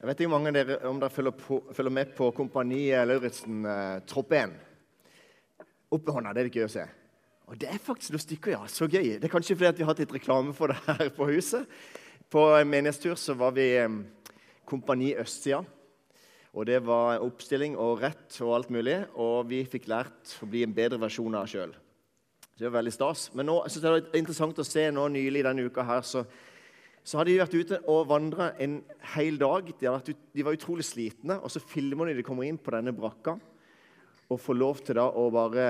Jeg vet ikke mange dere, om dere følger, på, følger med på Kompani Lauritzen, eh, Tropp 1. Opp med hånda, det er det gøy å se. Og det er faktisk noen stykker, ja. Så gøy. Det er kanskje fordi at vi har hatt litt reklame for det her på huset. På menighetstur så var vi eh, Kompani Østsida. Og det var oppstilling og rett og alt mulig. Og vi fikk lært å bli en bedre versjon av oss sjøl. Det var veldig stas. Men nå, jeg synes det er interessant å se nå nylig denne uka her, så så hadde de vært ute og vandra en hel dag. De, ut, de, var utrolig slitne. Og så filmer de de kommer inn på denne brakka og får lov til da å bare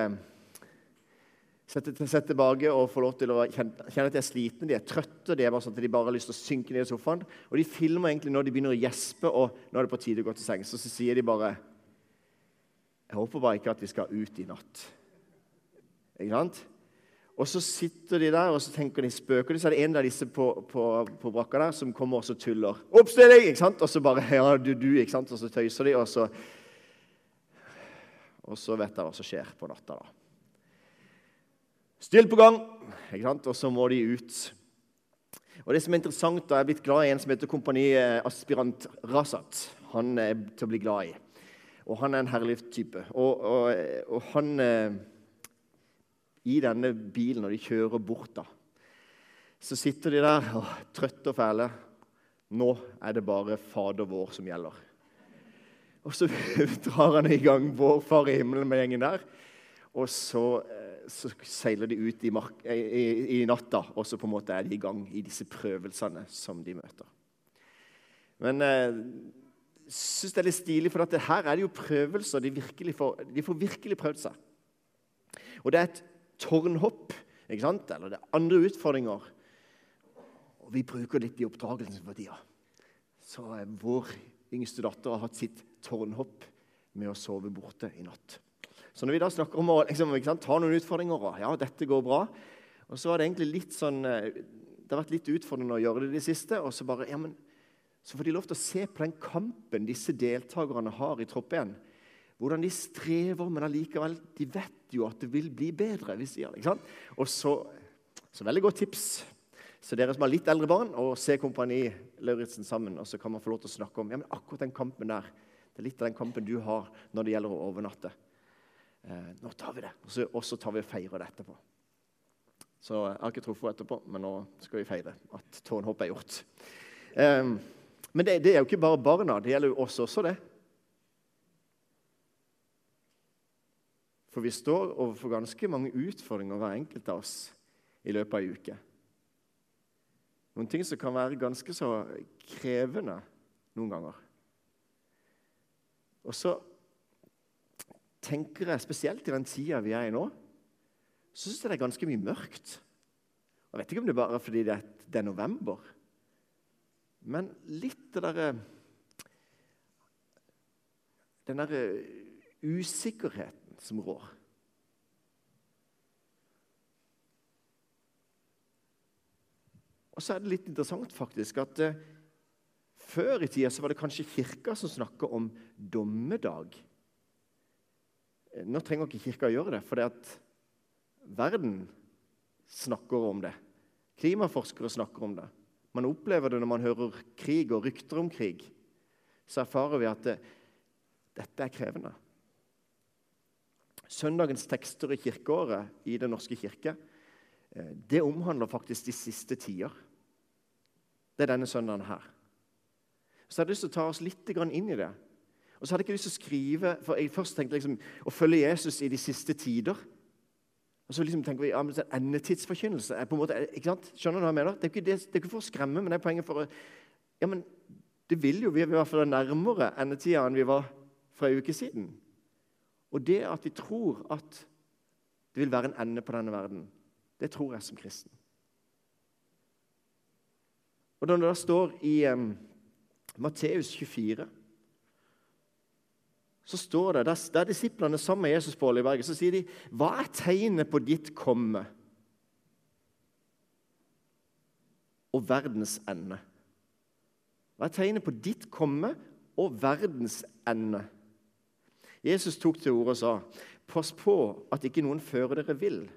sette, sette tilbake og få lov til å kjenne, kjenne at de er slitne, de er trøtte. De er bare sånn at de bare har lyst til å synke ned i sofaen. Og de filmer egentlig når de begynner å gjespe, og nå er det på tide å gå til sengs. Og så sier de bare Jeg håper bare ikke at vi skal ut i natt. Ikke sant? Og så sitter de der og så tenker de spøker de, så er det en av disse på, på, på brakka der som kommer og så tuller. 'Oppstilling!' ikke sant? Og så bare ja, du, du, ikke sant? Og så tøyser de, og så Og så vet dere hva som skjer på natta. da. Still på gang! ikke sant? Og så må de ut. Og det som er interessant, da, Jeg er blitt glad i en som heter Kompani Aspirant Razat. Han er til å bli glad i. Og han er en herlig type. Og, og, og han eh, i denne bilen når de kjører bort. da. Så sitter de der og trøtte og fæle. Nå er det bare Fader vår som gjelder. Og så drar han i gang Vår Far i himmelen med gjengen der. Og så, eh, så seiler de ut i, mark, i, i, natta, og så på en måte er de i gang i disse prøvelsene som de møter. Men jeg eh, syns det er litt stilig, for her er det jo prøvelser. De, får, de får virkelig prøvd seg. Og det er et tårnhopp ikke sant? eller det er andre utfordringer. Og vi bruker litt i oppdragelsen for tida. Så vår yngste datter har hatt sitt tårnhopp med å sove borte i natt. Så når vi da snakker om å liksom, sant, ta noen utfordringer og ja, dette går bra, og så har det egentlig litt sånn, eh, det har vært litt utfordrende å gjøre det i det siste. og så bare, ja, men, så får de lov til å se på den kampen disse deltakerne har i Tropp 1 hvordan de strever, men allikevel de vet jo at det vil bli bedre. hvis de gjør det, ikke sant? Og så, så veldig godt tips. Så dere som har litt eldre barn, og se Kompani Lauritzen sammen. Og så kan man få lov til å snakke om ja, men akkurat den kampen der. Det er litt av den kampen du har når det gjelder å overnatte. Eh, nå tar vi det, og så, tar vi og feirer det etterpå. Så Jeg har ikke truffet etterpå, men nå skal vi feire at tårnhoppet er gjort. Eh, men det, det, er jo ikke bare barna. Det gjelder jo oss også, det. For vi står overfor ganske mange utfordringer, hver enkelt av oss, i løpet av ei uke. Noen ting som kan være ganske så krevende noen ganger. Og så tenker jeg, spesielt i den tida vi er i nå, så syns jeg det er ganske mye mørkt. Jeg vet ikke om det er bare fordi det er, november, men litt det derre Den derre usikkerheten som rår. Og så er det litt interessant faktisk at eh, før i tida så var det kanskje Kirka som snakka om dommedag. Eh, nå trenger ikke Kirka gjøre det, for det at verden snakker om det. Klimaforskere snakker om det. Man opplever det når man hører krig og rykter om krig. Så erfarer vi at det, eh, dette er krevende. Søndagens tekster i kirkeåret i Den norske kirke eh, det omhandler faktisk de siste tider. Det er denne søndagen her. Så jeg hadde lyst til å ta oss litt inn i det. Og så hadde jeg ikke lyst til å skrive, for Jeg først tenkte liksom, å følge Jesus i de siste tider. Og så liksom tenker vi ja, men Endetidsforkynnelse er på en måte, ikke sant? Skjønner du hva jeg mener? Det er, ikke det, det er ikke for å skremme, men det er poenget for å ja, men det vil jo vi i hvert fall nærmere endetida enn vi var for en uke siden. Og det at vi tror at det vil være en ende på denne verden, det tror jeg som kristen. Og Når det da står i um, Matteus 24 så står det, Der, der disiplene sammen med Jesus på Oljeberget, så sier de Hva er tegnet på ditt komme og verdens ende? Hva er tegnet på ditt komme og verdens ende? Jesus tok til orde og sa, 'Pass på at ikke noen fører dere vill.'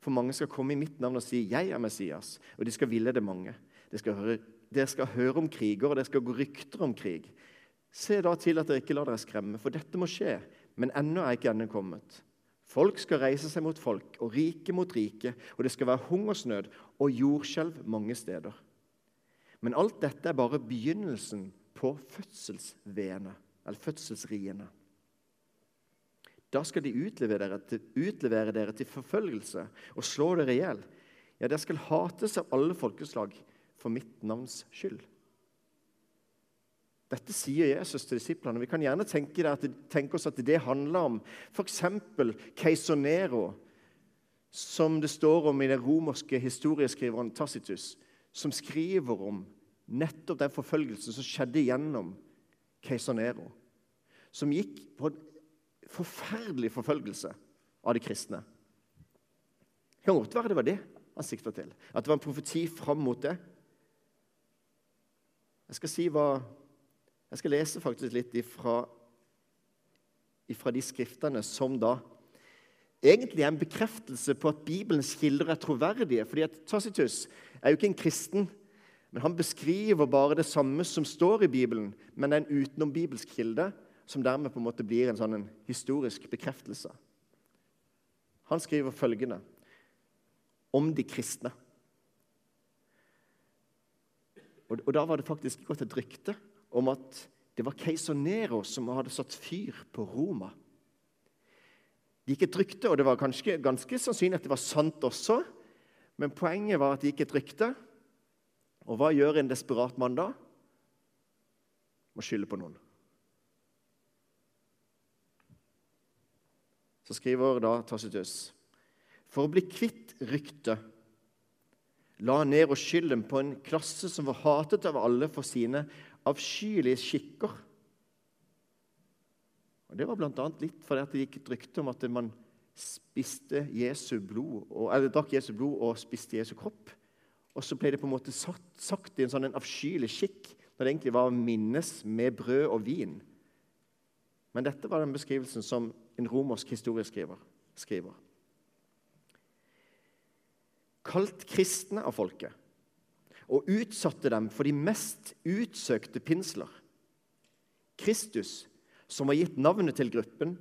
For mange skal komme i mitt navn og si, 'Jeg er Messias', og de skal ville det mange. De skal høre dere skal høre om kriger, og det skal gå rykter om krig. Se da til at dere ikke lar dere skremme, for dette må skje, men ennå er ikke enden kommet. Folk skal reise seg mot folk, og rike mot rike, og det skal være hungersnød og jordskjelv mange steder. Men alt dette er bare begynnelsen på fødselsriene. Da skal de utlevere dere, til, utlevere dere til forfølgelse og slå dere i hjel. Ja, dere skal hates av alle folkeslag for mitt navns skyld. Dette sier Jesus til disiplene. Vi kan gjerne tenke, det, tenke oss at det handler om f.eks. keiser Nero, som det står om i den romerske historieskriveren Tacitus, som skriver om nettopp den forfølgelsen som skjedde gjennom keiser Nero. Som gikk på en forferdelig forfølgelse av de kristne. Det kan godt være det var det han sikta til. At det var en profeti fram mot det. Jeg skal si hva Jeg skal lese faktisk litt ifra, ifra de skriftene som da egentlig er en bekreftelse på at Bibelens kilder er troverdige. fordi at Tacitus er jo ikke en kristen, men han beskriver bare det samme som står i Bibelen, men det er en utenombibelsk kilde som dermed på en måte blir en sånn en historisk bekreftelse. Han skriver følgende om de kristne. Og, og Da var det faktisk gått et rykte om at det var keiser Nero som hadde satt fyr på Roma. Det gikk et rykte, og det var kanskje, ganske sannsynlig at det var sant også. Men poenget var at det gikk et rykte. Og hva gjør en desperat mann da? Må skylde på noen. Så skriver da Tacitus For å bli kvitt ryktet la ned og skylden på en klasse som var hatet av alle for sine avskyelige skikker. Og Det var bl.a. litt fordi det gikk et rykte om at man spiste Jesu blod, eller drakk Jesu blod og spiste Jesu kropp. Og så ble det på en måte sagt, sagt i en sånn avskyelig skikk, når det egentlig var minnes med brød og vin. Men dette var den beskrivelsen som en romersk historieskriver skriver. Kalt kristne av folket og utsatte dem for de mest utsøkte pinsler. Kristus, som var gitt navnet til gruppen,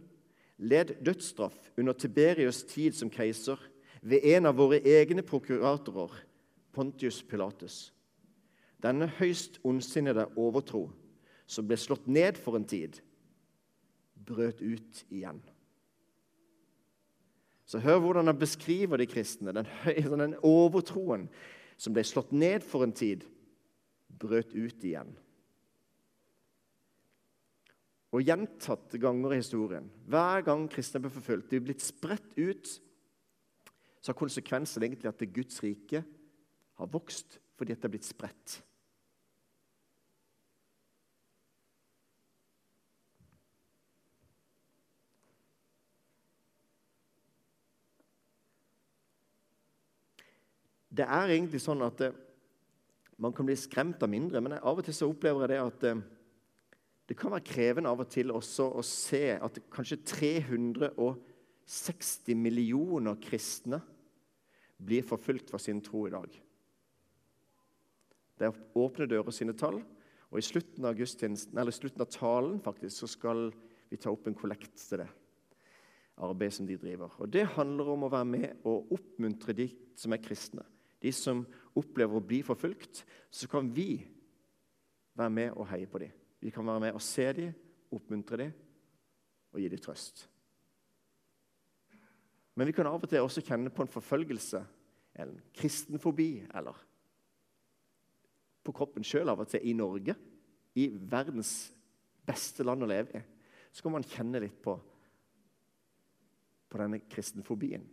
led dødsstraff under Tiberius' tid som keiser ved en av våre egne prokuratorer, Pontius Pilatus. Denne høyst ondsinnede overtro, som ble slått ned for en tid, brøt ut igjen. Så Hør hvordan han beskriver de kristne. Den, den overtroen som ble slått ned for en tid, brøt ut igjen. Og gjentatte ganger i historien, hver gang kristne ble forfulgt, de er blitt spredt ut, så har konsekvensen egentlig at det Guds rike har vokst fordi det er blitt spredt. Det er egentlig sånn at eh, man kan bli skremt av mindre, men av og til så opplever jeg det at eh, det kan være krevende av og til også å se at kanskje 360 millioner kristne blir forfulgt for sin tro i dag. Det er Åpne dører sine tall. Og i slutten av, slutten av talen faktisk, så skal vi ta opp en kollekt til det arbeidet som de driver. Og Det handler om å være med og oppmuntre de som er kristne de som opplever å bli forfulgt, så kan vi være med og heie på dem. Vi kan være med og se dem, oppmuntre dem og gi dem trøst. Men vi kan av og til også kjenne på en forfølgelse, en kristenfobi, eller på kroppen sjøl av og til i Norge, i verdens beste land å leve i. Så kan man kjenne litt på, på denne kristenfobien.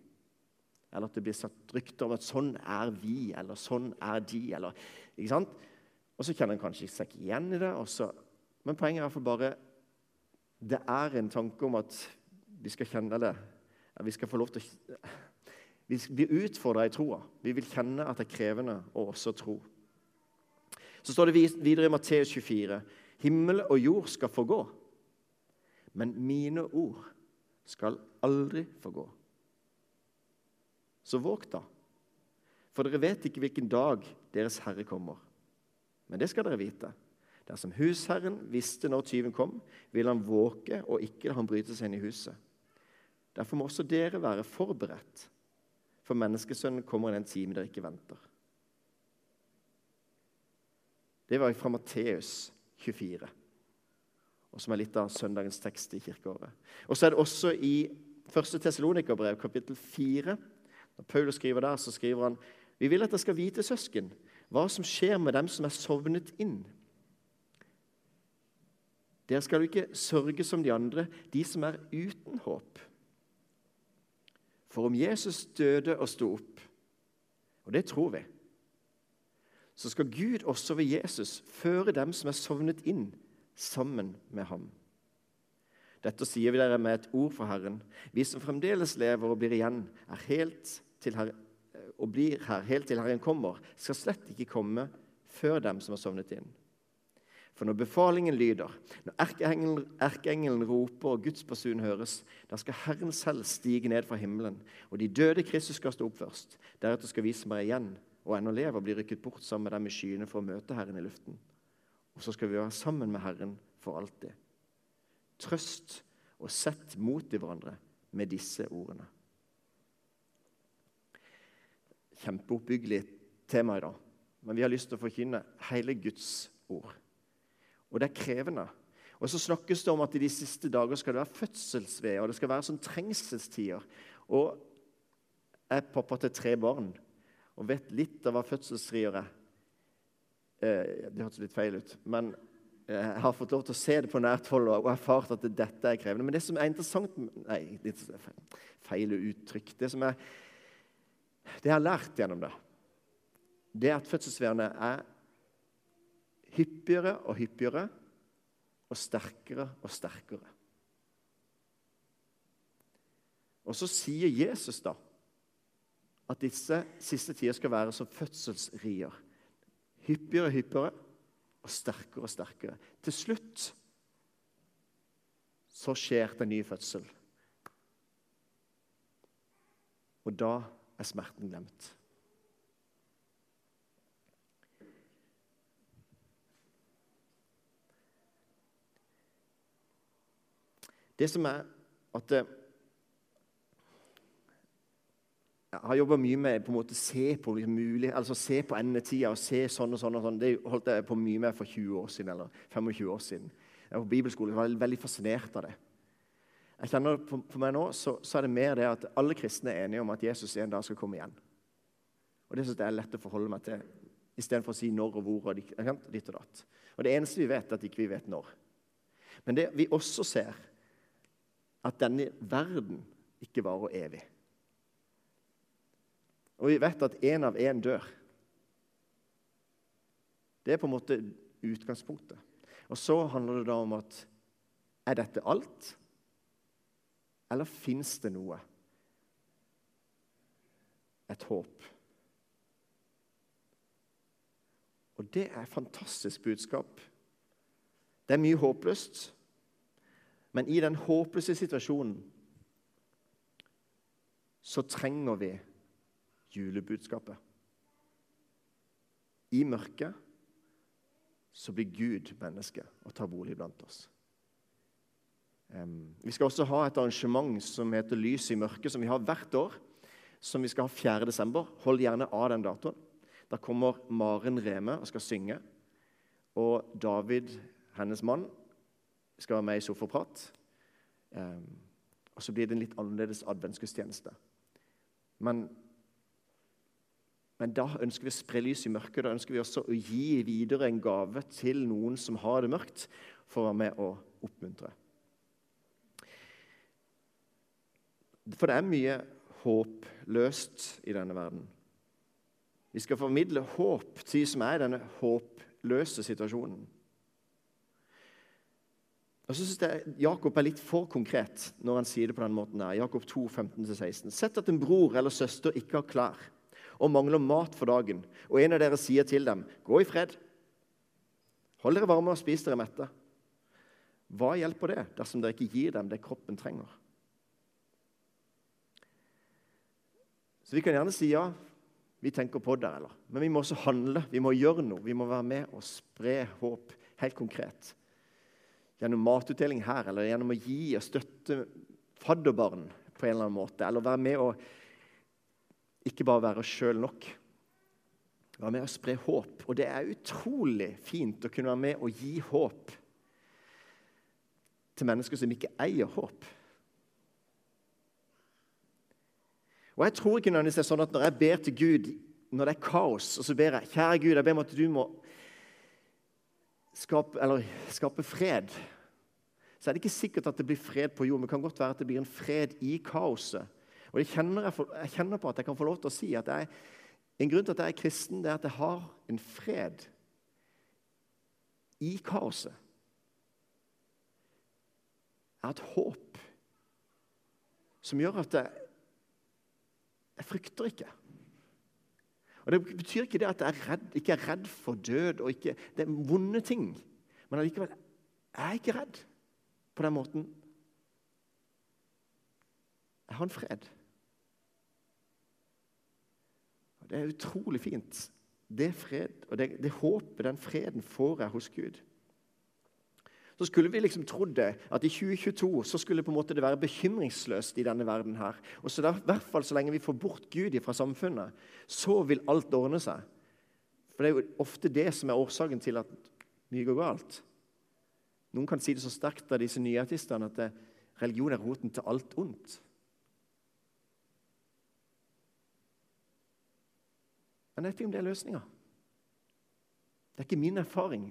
Eller at det blir satt rykter om at 'sånn er vi', eller 'sånn er de'. Eller, ikke sant? Og så kjenner en kanskje seg ikke igjen i det. Også. Men poenget er fall bare Det er en tanke om at vi skal kjenne det. At vi skal få lov til å Vi blir utfordra i troa. Vi vil kjenne at det er krevende å også tro. Så står det videre i Matteus 24.: Himmel og jord skal forgå, men mine ord skal aldri forgå. Så våg da, for dere vet ikke hvilken dag deres Herre kommer. Men det skal dere vite. Dersom husherren visste når tyven kom, ville han våke og ikke la han bryte seg inn i huset. Derfor må også dere være forberedt, for menneskesønnen kommer i den time dere ikke venter. Det var fra Matteus 24, og som er litt av søndagens tekst i kirkeåret. Og så er det også i 1. Tessalonikerbrev, kapittel 4. Når Paulus skriver der, så skriver han vi vil at dere skal vite, søsken, hva som skjer med dem som er sovnet inn. Dere skal jo ikke sørge som de andre, de som er uten håp. For om Jesus døde og sto opp, og det tror vi, så skal Gud også ved Jesus føre dem som er sovnet inn, sammen med ham. Dette sier vi dere med et ord fra Herren. Vi som fremdeles lever og blir igjen, er helt Herren og blir her helt til Herren kommer, skal slett ikke komme før dem som har sovnet inn. For når befalingen lyder, når erkeengelen, erkeengelen roper og Guds basun høres, da skal Herren selv stige ned fra himmelen, og de døde Kristus skal stå opp først. Deretter skal vi som er igjen og ennå lever, bli rykket bort sammen med dem i skyene for å møte Herren i luften. Og så skal vi være sammen med Herren for alltid. Trøst og sett mot i hverandre med disse ordene kjempeoppbyggelig tema i dag. Men vi har lyst til å forkynne hele Guds ord. Og det er krevende. Og så snakkes det om at i de siste dager skal det være fødselsved, og det skal være sånn trengselstider. Og jeg er pappa til tre barn og vet litt av hva fødselsrier er. Eh, det hørtes litt feil ut, men jeg har fått lov til å se det på nært hold og erfart at dette er krevende. Men det som er interessant Nei, litt feil uttrykk. Det som er det jeg har lært gjennom det, det er at fødselsværene er hyppigere og hyppigere og sterkere og sterkere. Og så sier Jesus da at disse siste tider skal være som fødselsrier. Hyppigere og hyppigere og sterkere og sterkere. Til slutt så skjer det en ny fødsel. Og da er smerten glemt. Det som er at eh, Jeg har jobba mye med på en måte se på liksom, mulig, altså se på endetida og se sånn og sånn. og sånn. Det holdt jeg på mye med for 20 år siden, eller 25 år siden. Jeg var på bibelskole, jeg var veldig fascinert av det. Jeg kjenner på, på meg nå, så, så, er det mer det at alle kristne er enige om at Jesus en dag skal komme igjen. Og Det synes jeg er lett å forholde meg til, istedenfor å si når og hvor. og ditt og datt. Og Det eneste vi vet, er at ikke vi vet når. Men det vi også ser, at denne verden ikke varer evig. Og vi vet at én av én dør. Det er på en måte utgangspunktet. Og så handler det da om at er dette alt? Eller fins det noe? Et håp. Og det er et fantastisk budskap. Det er mye håpløst. Men i den håpløse situasjonen så trenger vi julebudskapet. I mørket så blir Gud menneske og tar bolig blant oss. Vi skal også ha et arrangement som heter Lys i mørket, som vi har hvert år. Som vi skal ha 4. desember. Hold gjerne av den datoen. Da kommer Maren Reme og skal synge. Og David, hennes mann, skal være med i Sofaprat. Og så blir det en litt annerledes adventsgudstjeneste. Men, men da ønsker vi å spre lys i mørket. Da ønsker vi også å gi videre en gave til noen som har det mørkt, for å være med og oppmuntre. For det er mye håpløst i denne verden. Vi skal formidle håp til de som er i denne håpløse situasjonen. Og så synes jeg Jakob er litt for konkret når han sier det på den måten. her. Jakob 2, 15-16. Sett at en bror eller søster ikke har klær og mangler mat for dagen, og en av dere sier til dem, 'Gå i fred. Hold dere varme og spis dere mette.' Hva hjelper det dersom dere ikke gir dem det kroppen trenger? Så vi kan gjerne si ja, vi tenker på det, eller. Men vi må også handle. Vi må gjøre noe. Vi må være med og spre håp helt konkret. Gjennom matutdeling her, eller gjennom å gi og støtte fadderbarn på en eller annen måte. Eller være med og ikke bare være oss sjøl nok. Være med og spre håp. Og det er utrolig fint å kunne være med og gi håp til mennesker som ikke eier håp. Og Jeg tror ikke nødvendigvis det er sånn at når jeg ber til Gud når det er kaos, og så ber jeg kjære Gud, jeg ber om at du må skape, skape fred, så er det ikke sikkert at det blir fred på jord. Men det kan godt være at det blir en fred i kaoset. Og jeg kjenner, jeg, jeg kjenner på at jeg kan få lov til å si at jeg, en grunn til at jeg er kristen, det er at jeg har en fred i kaoset. Jeg har et håp som gjør at jeg, jeg frykter ikke. Og Det betyr ikke det at jeg er redd, ikke er redd for død. og ikke, Det er vonde ting. Men allikevel jeg er ikke redd på den måten. Jeg har en fred. Og Det er utrolig fint. Det fred, og det, det håpet, den freden, får jeg hos Gud så skulle vi liksom trodd det, at i 2022 så skulle på en måte det være bekymringsløst i denne verden. her. Og så der, I hvert fall så lenge vi får bort Gud fra samfunnet, så vil alt ordne seg. For det er jo ofte det som er årsaken til at mye går galt. Noen kan si det så sterkt av disse nyartistene at det, religion er roten til alt ondt. Men jeg vet ikke om det er løsninga. Det er ikke min erfaring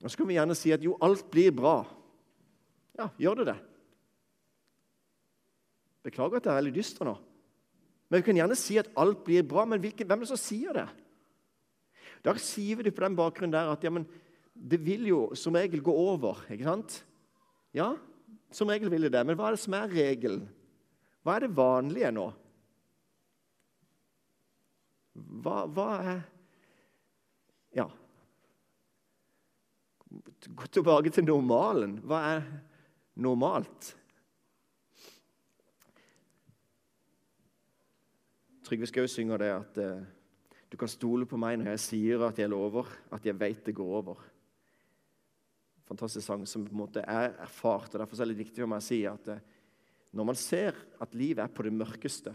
Nå skal vi gjerne si at jo, alt blir bra. Ja, gjør det det? Beklager at jeg er veldig dyster nå. Men vi kan gjerne si at alt blir bra. Men hvilken, hvem er det som sier det? Da sier vi det på den bakgrunnen der at ja, men det vil jo som regel gå over. ikke sant? Ja, som regel vil det det. Men hva er det som er regelen? Hva er det vanlige nå? Hva, hva er Ja, Gå tilbake til normalen. Hva er normalt? Trygve Skau synger det at uh, du kan stole på meg når jeg sier at jeg lover, at jeg vet det går over. Fantastisk sang som på en måte er erfart. og Derfor er det viktig for meg å si at uh, når man ser at livet er på det mørkeste,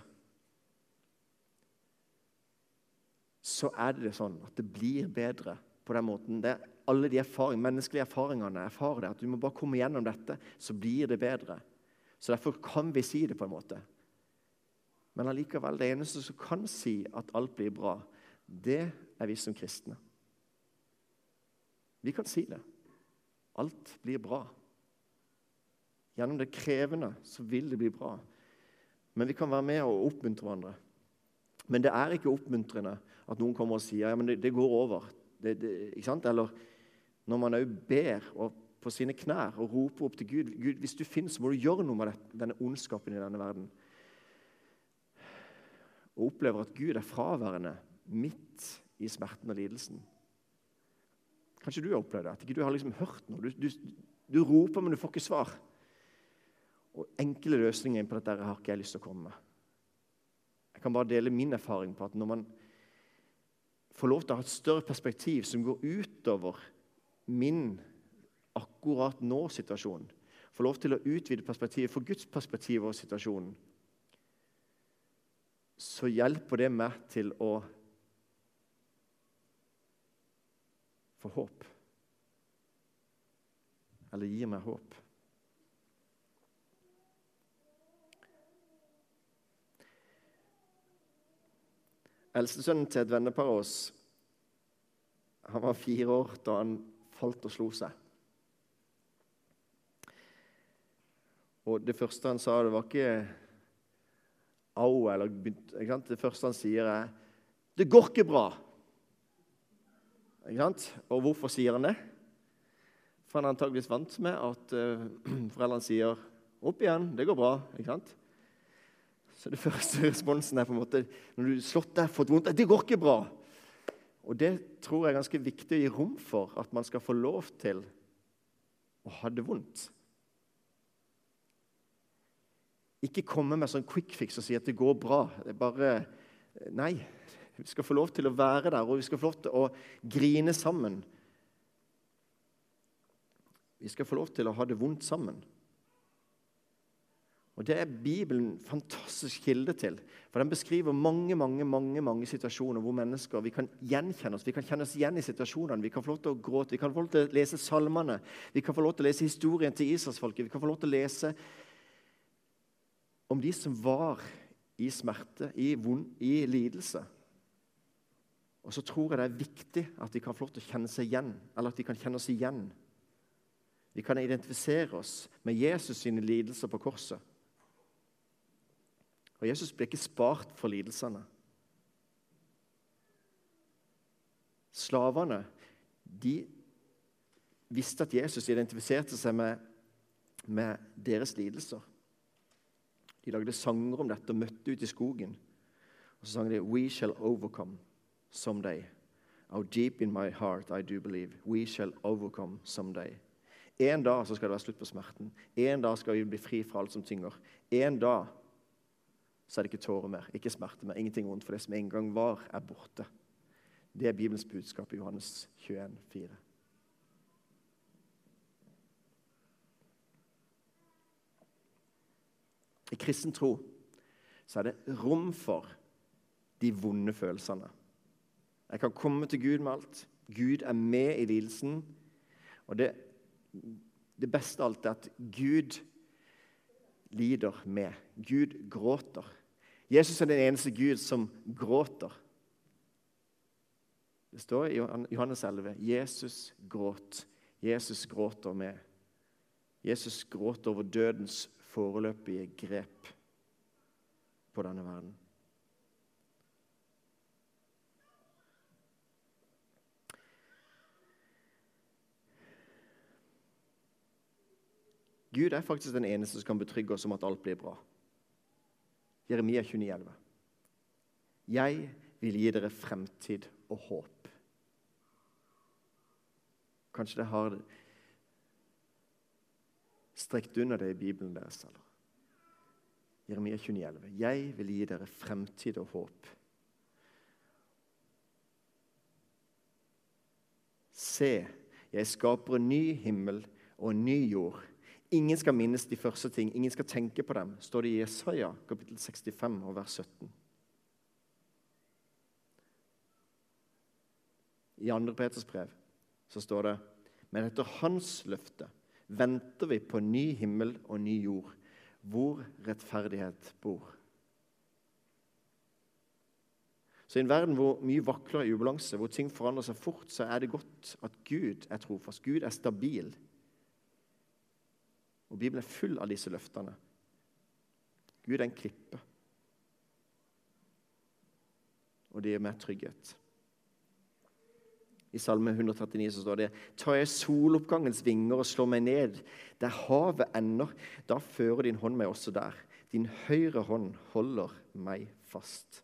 så er det sånn at det blir bedre på den måten. Det er alle de erfaring, menneskelige erfaringene erfarer det. At du må bare komme gjennom dette, så blir det bedre. Så Derfor kan vi si det på en måte. Men allikevel, det eneste som kan si at alt blir bra, det er vi som kristne. Vi kan si det. Alt blir bra. Gjennom det krevende så vil det bli bra. Men vi kan være med og oppmuntre hverandre. Men det er ikke oppmuntrende at noen kommer og sier ja, men det, det går over. Det, det, ikke sant? Eller når man òg ber på sine knær og roper opp til Gud Gud, Hvis du finnes, må du gjøre noe med denne ondskapen i denne verden. Og opplever at Gud er fraværende midt i smerten og lidelsen. Kanskje du har opplevd det? At ikke du har liksom hørt noe. Du, du, du, roper, men du får ikke svar. Og Enkle løsninger på dette har ikke jeg lyst til å komme med. Jeg kan bare dele min erfaring på at når man får lov til å ha et større perspektiv som går utover min akkurat nå-situasjon. Få lov til å utvide perspektivet, for Guds perspektiv og situasjonen. Så hjelper det meg til å få håp. Eller gir meg håp. Eldstesønnen til et vennepar av oss han var fire år da han falt og slo seg. Og Det første han sa, det var ikke au. eller Det første han sier, er 'Det går ikke bra'. Ikke sant? Og hvorfor sier han det? For han er antakeligvis vant med at uh, foreldrene sier 'opp igjen, det går bra'. ikke sant? Så det første responsen er på en måte når du slått deg, fått vondt 'Det går ikke bra'. Og det tror jeg er ganske viktig å gi rom for, at man skal få lov til å ha det vondt. Ikke komme med sånn quick fix og si at det går bra. Det er bare Nei. Vi skal få lov til å være der, og vi skal få lov til å grine sammen. Vi skal få lov til å ha det vondt sammen. Og Det er Bibelen en fantastisk kilde til. For Den beskriver mange mange, mange, mange situasjoner hvor mennesker vi kan gjenkjenne oss. Vi kan kjenne oss igjen i situasjonene. Vi kan få lov til å gråte, vi kan få lov til å lese salmene. Vi kan få lov til å lese historien til Israelsfolket. Vi kan få lov til å lese om de som var i smerte, i, vond, i lidelse. Og så tror jeg det er viktig at de kan få lov til å kjenne seg igjen, eller at de kan kjenne oss igjen. Vi kan identifisere oss med Jesus sine lidelser på korset. Og Jesus ble ikke spart for lidelsene. Slavene de visste at Jesus identifiserte seg med, med deres lidelser. De lagde sanger om dette og møtte ut i skogen. Og så sang de We shall overcome someday. How deep in my heart I do believe. We shall overcome someday. En dag så skal det være slutt på smerten. En dag skal vi bli fri fra alt som tynger. En dag så er det ikke tårer mer, ikke smerte mer, ingenting vondt. For det som en gang var, er borte. Det er Bibelens budskap i Johannes 21, 4. I kristen tro så er det rom for de vonde følelsene. Jeg kan komme til Gud med alt. Gud er med i lidelsen. Og det, det beste av alt er at Gud lider med. Gud gråter. Jesus er den eneste Gud som gråter. Det står i Johannes 11 Jesus gråt. Jesus gråter med. Jesus gråter over dødens foreløpige grep på denne verden. Gud er faktisk den eneste som kan betrygge oss om at alt blir bra. Jeremia 29, 29,11. Jeg vil gi dere fremtid og håp. Kanskje det har strekt under det i Bibelen deres. eller? Jeremia 29, 29,11. Jeg vil gi dere fremtid og håp. Se, jeg skaper en ny himmel og en ny jord. Ingen skal minnes de første ting, ingen skal tenke på dem, står det i Jesaja kapittel 65 og vers 17. I 2. Peters brev så står det Men etter hans løfte venter vi på ny himmel og ny jord, hvor rettferdighet bor. Så I en verden hvor mye vakler i ubalanse, hvor ting forandrer seg fort, så er det godt at Gud er trofast. Gud er stabil. Og Bibelen er full av disse løftene. Gud er en klippe. Og det gir mer trygghet. I Salme 139 så står det Tar jeg soloppgangens vinger og slår meg ned der havet ender, da fører din hånd meg også der. Din høyre hånd holder meg fast.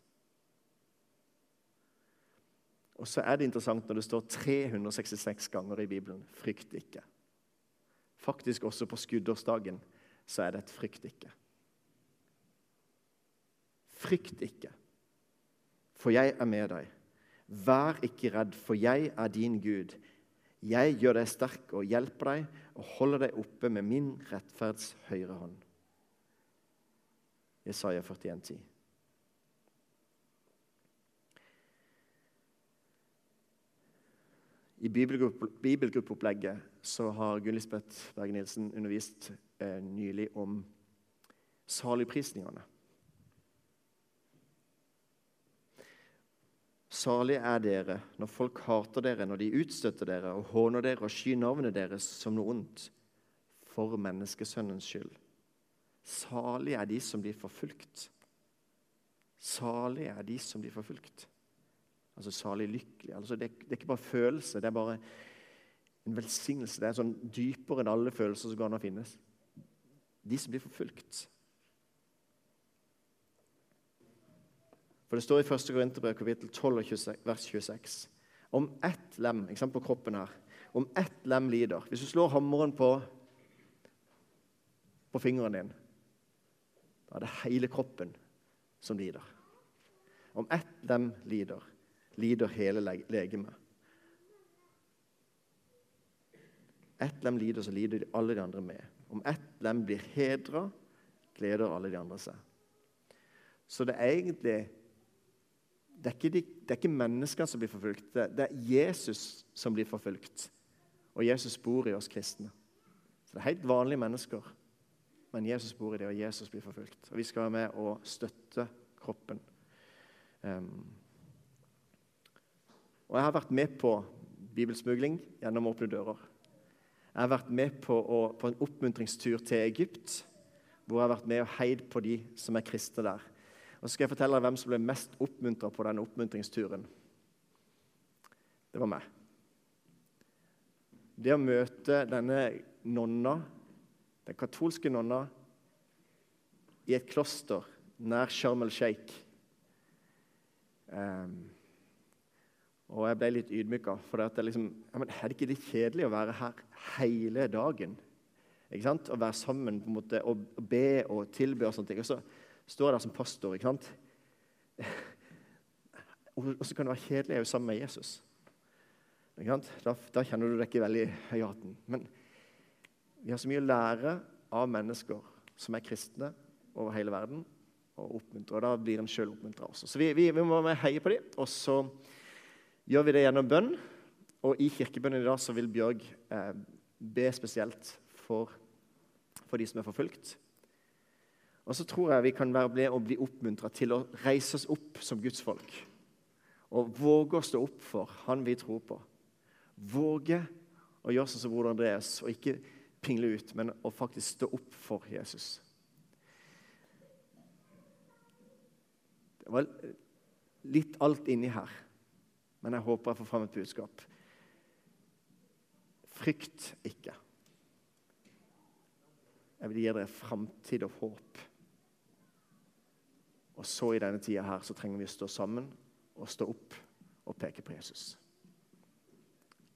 Og så er det interessant når det står 366 ganger i Bibelen 'frykt ikke'. Faktisk også på skuddårsdagen så er det et frykt ikke. Frykt ikke, for jeg er med deg. Vær ikke redd, for jeg er din Gud. Jeg gjør deg sterk og hjelper deg og holder deg oppe med min rettferds høyre hånd. Jesaja 41, 10. I bibelgruppeopplegget så har Gunn Lisbeth Berge Nilsen undervist eh, nylig om saligprisningene. Salige er dere når folk hater dere, når de utstøtter dere og håner dere og skyr navnet deres som noe ondt, for menneskesønnens skyld. Salige er de som blir forfulgt. Salige er de som blir forfulgt. Altså salig lykkelig. Altså det, det, er ikke bare følelse, det er bare en velsignelse. Det er sånn dypere enn alle følelser som går an å finnes. De som blir forfulgt. For Det står i 1. Korinterbrev kapittel 12 vers 26 om ett lem på kroppen her, om ett lem lider Hvis du slår hammeren på, på fingeren din, Da er det hele kroppen som lider. Om ett lem lider, lider hele legemet. Ett lem lider, så lider alle de andre med. Om ett lem blir hedra, gleder alle de andre seg. Så det er egentlig det er, de, det er ikke, menneskene som blir forfulgt, det, er Jesus som blir forfulgt. Og Jesus bor i oss kristne. Så Det er helt vanlige mennesker, men Jesus bor i det, og Jesus blir forfulgt. Og Vi skal være med og støtte kroppen. Um, og Jeg har vært med på bibelsmugling gjennom Åpne dører. Jeg har vært med på, å, på en oppmuntringstur til Egypt, hvor jeg har vært med og heid på de som er kristne der. Og så skal jeg fortelle deg hvem som ble mest oppmuntra på denne oppmuntringsturen. Det var meg. Det å møte denne nonna, den katolske nonna, i et kloster nær Sharm el-Sheikh um, Og jeg ble litt ydmyka. For det liksom, ja, er det ikke litt kjedelig å være her hele dagen? Ikke sant? Å være sammen på en måte, og be og tilbe og sånne ting. Og så står jeg der som pastor. ikke sant? Og så kan det være kjedelig å være sammen med Jesus. Da, da, kjenner du deg ikke veldig i hatten. Men vi har så mye å lære av mennesker som er kristne over hele verden. Og oppmuntre, og da blir en sjøl oppmuntra også. Så vi, vi, vi må heie på dem. Og så gjør vi det gjennom bønn. Og i kirkebønnen i dag så vil Bjørg eh, be spesielt for, for de som er forfulgt. Og så tror jeg vi kan være med og bli oppmuntra til å reise oss opp som Guds folk. Og våge å stå opp for Han vi tror på. Våge å gjøre sånn som Broder Andreas og ikke pingle ut, men å faktisk stå opp for Jesus. Det var litt alt inni her, men jeg håper jeg får fram et budskap. Frykt ikke. Jeg vil gi dere framtid og håp. Og så i denne tida her så trenger vi å stå sammen og stå opp og peke på Jesus.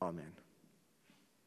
Amen.